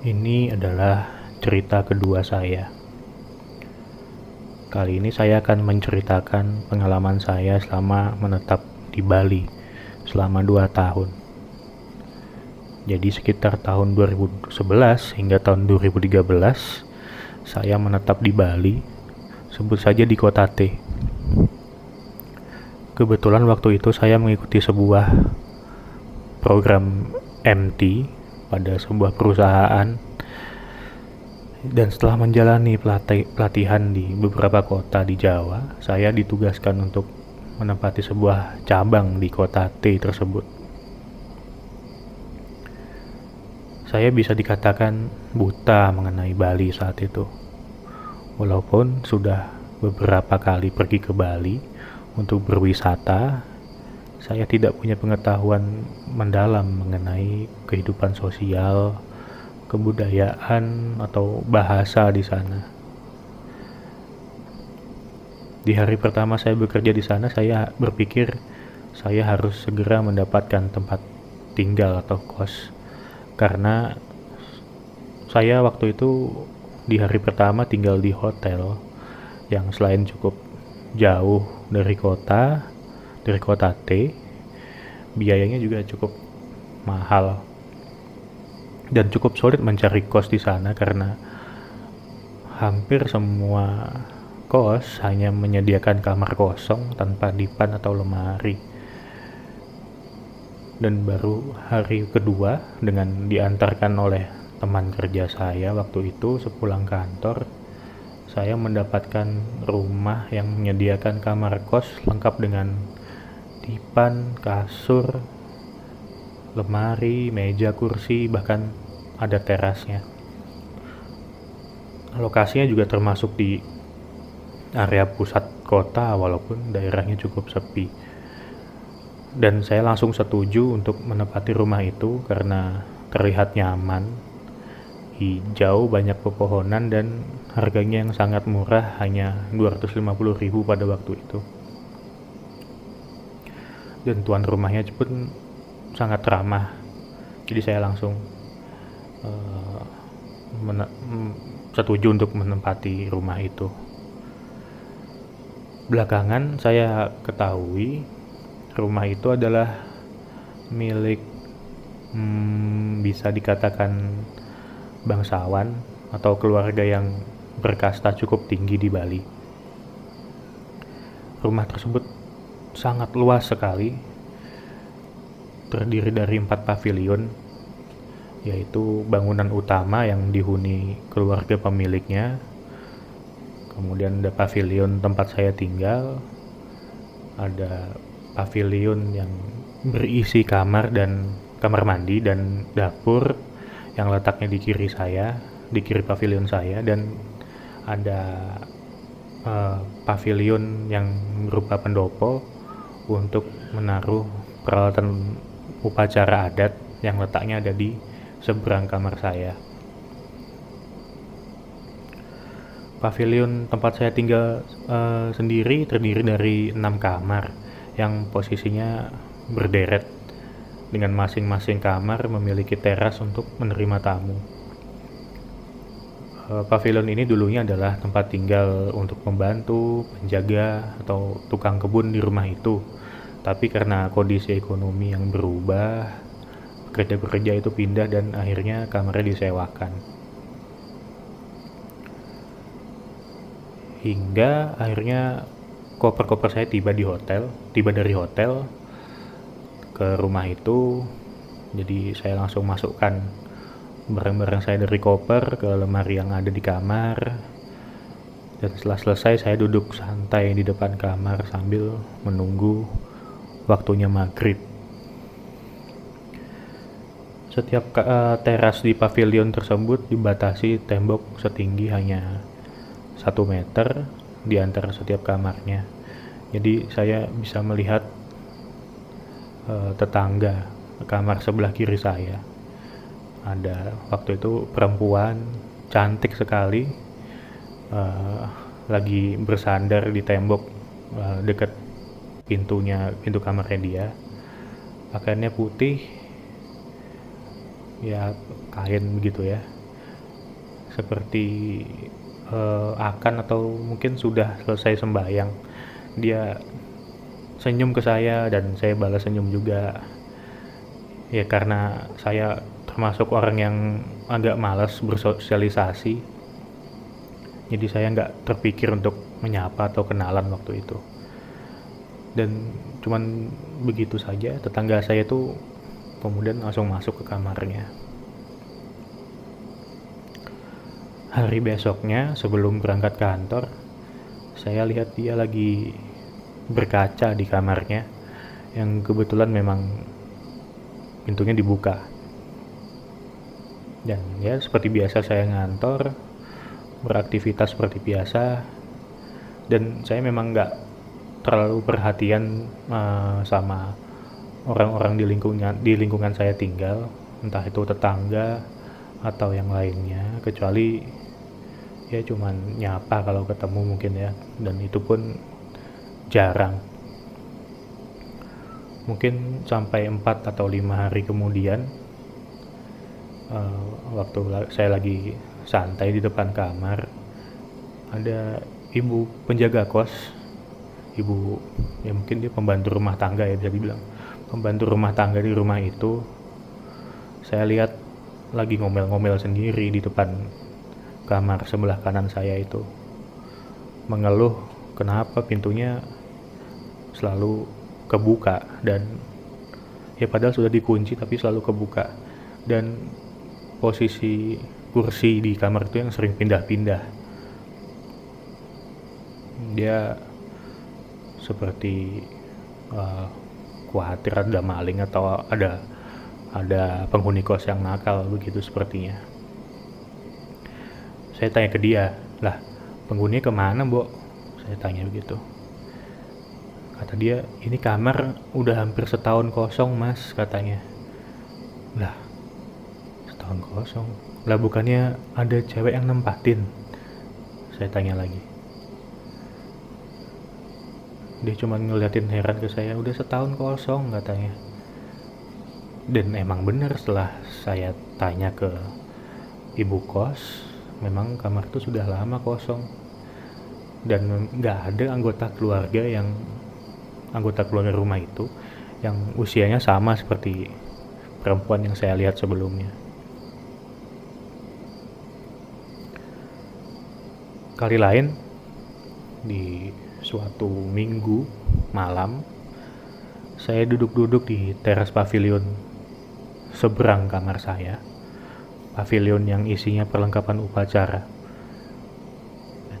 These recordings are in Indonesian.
Ini adalah cerita kedua saya. Kali ini saya akan menceritakan pengalaman saya selama menetap di Bali selama 2 tahun. Jadi sekitar tahun 2011 hingga tahun 2013 saya menetap di Bali, sebut saja di kota T. Kebetulan waktu itu saya mengikuti sebuah program MT pada sebuah perusahaan dan setelah menjalani pelatihan di beberapa kota di Jawa, saya ditugaskan untuk menempati sebuah cabang di kota T tersebut. Saya bisa dikatakan buta mengenai Bali saat itu. Walaupun sudah beberapa kali pergi ke Bali untuk berwisata, saya tidak punya pengetahuan mendalam mengenai kehidupan sosial, kebudayaan, atau bahasa di sana. Di hari pertama saya bekerja di sana, saya berpikir saya harus segera mendapatkan tempat tinggal atau kos, karena saya waktu itu di hari pertama tinggal di hotel yang selain cukup jauh dari kota, dari kota T biayanya juga cukup mahal. Dan cukup sulit mencari kos di sana karena hampir semua kos hanya menyediakan kamar kosong tanpa dipan atau lemari. Dan baru hari kedua dengan diantarkan oleh teman kerja saya waktu itu sepulang kantor saya mendapatkan rumah yang menyediakan kamar kos lengkap dengan dipan, kasur, lemari, meja, kursi, bahkan ada terasnya. Lokasinya juga termasuk di area pusat kota walaupun daerahnya cukup sepi. Dan saya langsung setuju untuk menempati rumah itu karena terlihat nyaman, hijau, banyak pepohonan dan harganya yang sangat murah hanya 250.000 pada waktu itu. Dan tuan rumahnya pun sangat ramah. Jadi saya langsung uh, setuju untuk menempati rumah itu. Belakangan saya ketahui rumah itu adalah milik hmm, bisa dikatakan bangsawan atau keluarga yang berkasta cukup tinggi di Bali. Rumah tersebut sangat luas sekali, terdiri dari empat pavilion, yaitu bangunan utama yang dihuni keluarga pemiliknya, kemudian ada pavilion tempat saya tinggal, ada pavilion yang berisi kamar dan kamar mandi dan dapur yang letaknya di kiri saya, di kiri pavilion saya. Dan ada uh, pavilion yang berupa pendopo untuk menaruh peralatan upacara adat yang letaknya ada di seberang kamar saya. Pavilion tempat saya tinggal uh, sendiri terdiri dari enam kamar yang posisinya berderet dengan masing-masing kamar memiliki teras untuk menerima tamu. Uh, pavilion ini dulunya adalah tempat tinggal untuk pembantu, penjaga, atau tukang kebun di rumah itu. Tapi karena kondisi ekonomi yang berubah, pekerja-pekerja itu pindah dan akhirnya kamarnya disewakan. Hingga akhirnya koper-koper saya tiba di hotel, tiba dari hotel, ke rumah itu jadi saya langsung masukkan barang-barang saya dari koper ke lemari yang ada di kamar dan setelah selesai saya duduk santai di depan kamar sambil menunggu waktunya maghrib. Setiap uh, teras di pavilion tersebut dibatasi tembok setinggi hanya satu meter di antara setiap kamarnya. Jadi saya bisa melihat uh, tetangga kamar sebelah kiri saya. Ada waktu itu perempuan cantik sekali uh, lagi bersandar di tembok dekat pintunya pintu kamarnya dia. Pakaiannya putih. Ya kain begitu ya. Seperti uh, akan atau mungkin sudah selesai sembahyang. Dia senyum ke saya dan saya balas senyum juga. Ya karena saya termasuk orang yang agak malas bersosialisasi. Jadi saya nggak terpikir untuk menyapa atau kenalan waktu itu dan cuman begitu saja tetangga saya tuh kemudian langsung masuk ke kamarnya. Hari besoknya sebelum berangkat kantor saya lihat dia lagi berkaca di kamarnya yang kebetulan memang pintunya dibuka. Dan ya seperti biasa saya ngantor beraktivitas seperti biasa. Dan saya memang nggak terlalu perhatian uh, sama orang-orang di lingkungan di lingkungan saya tinggal entah itu tetangga atau yang lainnya kecuali ya cuman nyapa kalau ketemu mungkin ya dan itu pun jarang. Mungkin sampai 4 atau 5 hari kemudian uh, waktu saya lagi santai di depan kamar ada ibu penjaga kos ibu ya mungkin dia pembantu rumah tangga ya bisa dibilang. Pembantu rumah tangga di rumah itu saya lihat lagi ngomel-ngomel sendiri di depan kamar sebelah kanan saya itu. Mengeluh kenapa pintunya selalu kebuka? Dan ya padahal sudah dikunci tapi selalu kebuka. Dan posisi kursi di kamar itu yang sering pindah-pindah. Dia seperti uh, khawatir ada maling atau ada ada penghuni kos yang nakal begitu sepertinya. Saya tanya ke dia lah penghuni ke mana mbok? Saya tanya begitu. Kata dia ini kamar udah hampir setahun kosong mas katanya. Lah setahun kosong? Lah bukannya ada cewek yang nempatin? Saya tanya lagi dia cuma ngeliatin heran ke saya udah setahun kosong katanya dan emang bener setelah saya tanya ke ibu kos memang kamar itu sudah lama kosong dan nggak ada anggota keluarga yang anggota keluarga rumah itu yang usianya sama seperti perempuan yang saya lihat sebelumnya. Kali lain di suatu minggu malam saya duduk-duduk di teras pavilion seberang kamar saya. Pavilion yang isinya perlengkapan upacara.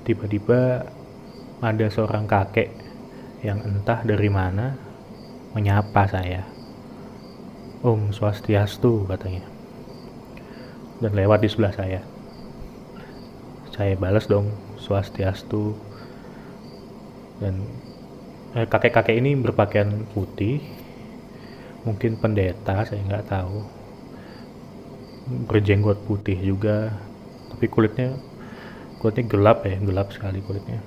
Tiba-tiba ada seorang kakek yang entah dari mana menyapa saya. Om Swastiastu katanya. Dan lewat di sebelah saya. Saya balas dong Swastiastu. Dan eh, kakek-kakek ini berpakaian putih. Mungkin pendeta, saya nggak tahu. Berjenggot putih juga. Tapi kulitnya kulitnya gelap ya, gelap sekali kulitnya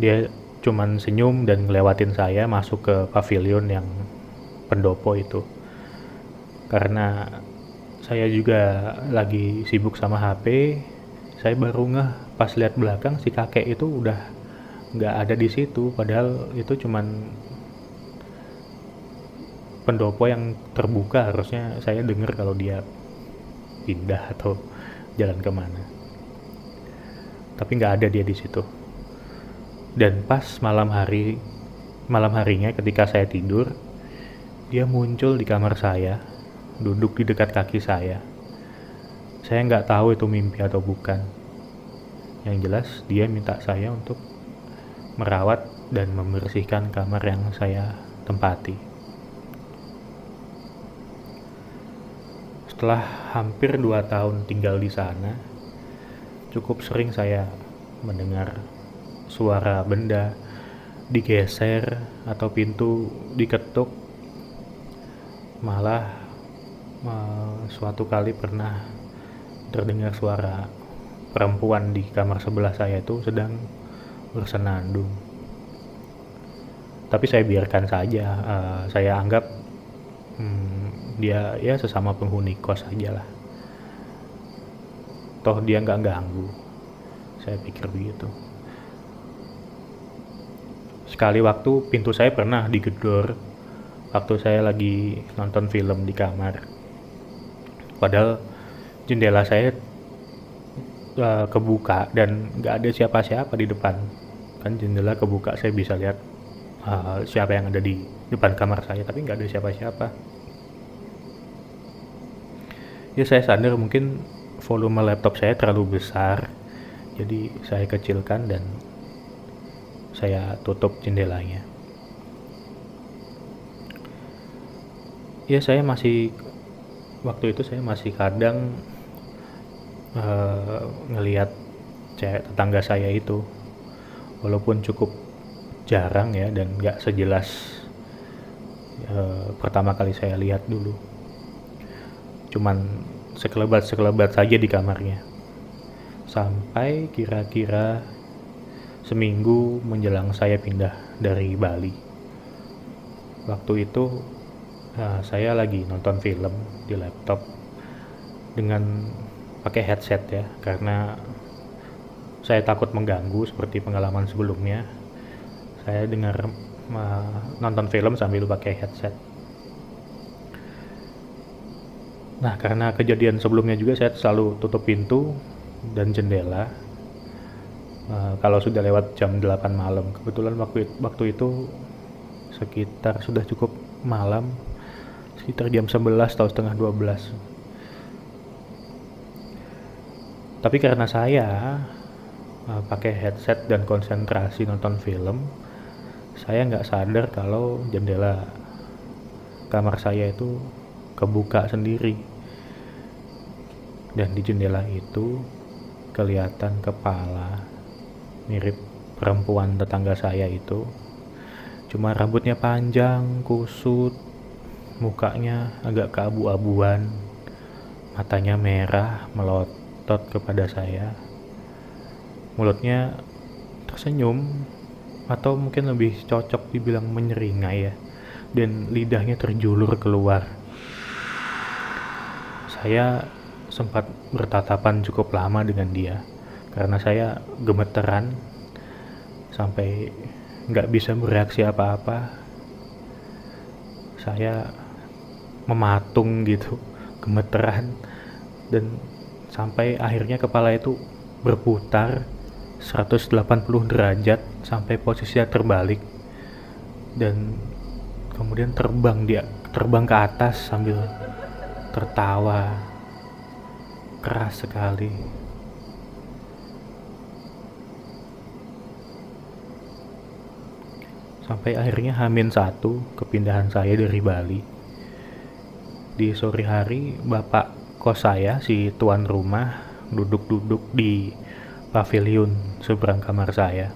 dia cuman senyum dan ngelewatin saya masuk ke pavilion yang pendopo itu karena saya juga lagi sibuk sama HP saya baru ngeh pas lihat belakang si kakek itu udah nggak ada di situ padahal itu cuman pendopo yang terbuka. Harusnya saya dengar kalau dia pindah atau jalan ke mana. Tapi nggak ada dia di situ. Dan pas malam hari malam harinya ketika saya tidur dia muncul di kamar saya duduk di dekat kaki saya. Saya nggak tahu itu mimpi atau bukan yang jelas dia minta saya untuk merawat dan membersihkan kamar yang saya tempati. Setelah hampir dua tahun tinggal di sana cukup sering saya mendengar suara benda digeser atau pintu diketuk. Malah suatu kali pernah terdengar suara perempuan di kamar sebelah saya itu sedang bersenandung. Tapi saya biarkan saja uh, saya anggap hmm, dia ya sesama penghuni kos aja lah. Toh dia nggak ganggu. Saya pikir begitu. Sekali waktu pintu saya pernah digedor waktu saya lagi nonton film di kamar. Padahal jendela saya uh, kebuka dan nggak ada siapa-siapa di depan. Kan jendela kebuka saya bisa lihat uh, siapa yang ada di depan kamar saya tapi nggak ada siapa-siapa. Ya saya sadar mungkin volume laptop saya terlalu besar jadi saya kecilkan dan saya tutup jendelanya. Ya saya masih waktu itu saya masih kadang uh, ngelihat cewek tetangga saya itu walaupun cukup jarang ya dan nggak sejelas uh, pertama kali saya lihat dulu. Cuman sekelebat-sekelebat saja di kamarnya. Sampai kira-kira seminggu menjelang saya pindah dari Bali. Waktu itu uh, saya lagi nonton film di laptop dengan pakai headset ya karena saya takut mengganggu seperti pengalaman sebelumnya saya dengar uh, nonton film sambil pakai headset Nah, karena kejadian sebelumnya juga saya selalu tutup pintu dan jendela uh, kalau sudah lewat jam 8 malam. Kebetulan waktu waktu itu sekitar sudah cukup malam, sekitar jam 11 atau setengah 12. Tapi karena saya uh, pakai headset dan konsentrasi nonton film, saya nggak sadar kalau jendela kamar saya itu kebuka sendiri. Dan di jendela itu kelihatan kepala mirip perempuan tetangga saya itu. Cuma rambutnya panjang kusut mukanya agak keabu-abuan matanya merah melotot kepada saya. Mulutnya tersenyum atau mungkin lebih cocok dibilang menyeringai ya dan lidahnya terjulur keluar. Saya sempat bertatapan cukup lama dengan dia karena saya gemeteran sampai nggak bisa bereaksi apa-apa. Saya mematung gitu gemeteran dan sampai akhirnya kepala itu berputar 180 derajat sampai posisinya terbalik dan kemudian terbang dia terbang ke atas sambil tertawa keras sekali. Sampai akhirnya Hamin satu kepindahan saya dari Bali. Di sore hari bapak kos saya si tuan rumah duduk-duduk di pavilion seberang kamar saya.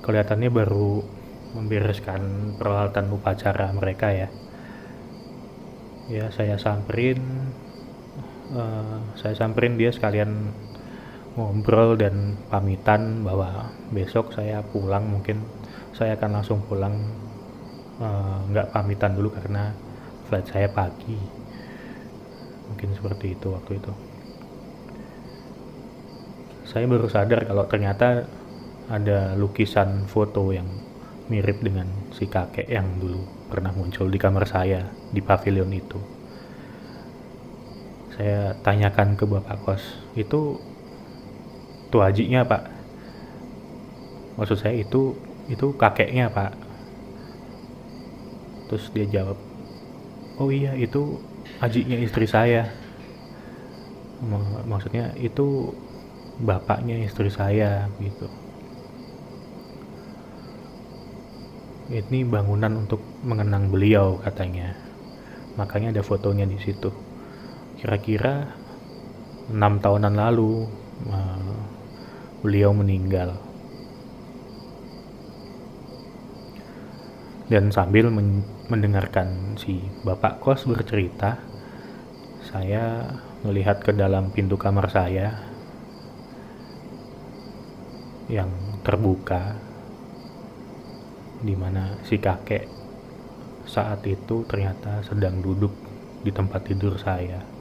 Kelihatannya baru membereskan peralatan upacara mereka ya. Ya saya samperin uh, saya samperin dia sekalian ngobrol dan pamitan bahwa besok saya pulang mungkin saya akan langsung pulang. Eh, nggak uh, pamitan dulu karena flight saya pagi mungkin seperti itu waktu itu saya baru sadar kalau ternyata ada lukisan foto yang mirip dengan si kakek yang dulu pernah muncul di kamar saya di pavilion itu. Saya tanyakan ke bapak kos, itu tuh hajinya pak? Maksud saya itu itu kakeknya pak. Terus dia jawab, oh iya itu hajinya istri saya. Maksudnya itu bapaknya istri saya gitu. ini bangunan untuk mengenang beliau katanya makanya ada fotonya di situ kira-kira enam tahunan lalu beliau meninggal dan sambil men mendengarkan si bapak kos bercerita saya melihat ke dalam pintu kamar saya yang terbuka di mana si kakek saat itu ternyata sedang duduk di tempat tidur saya.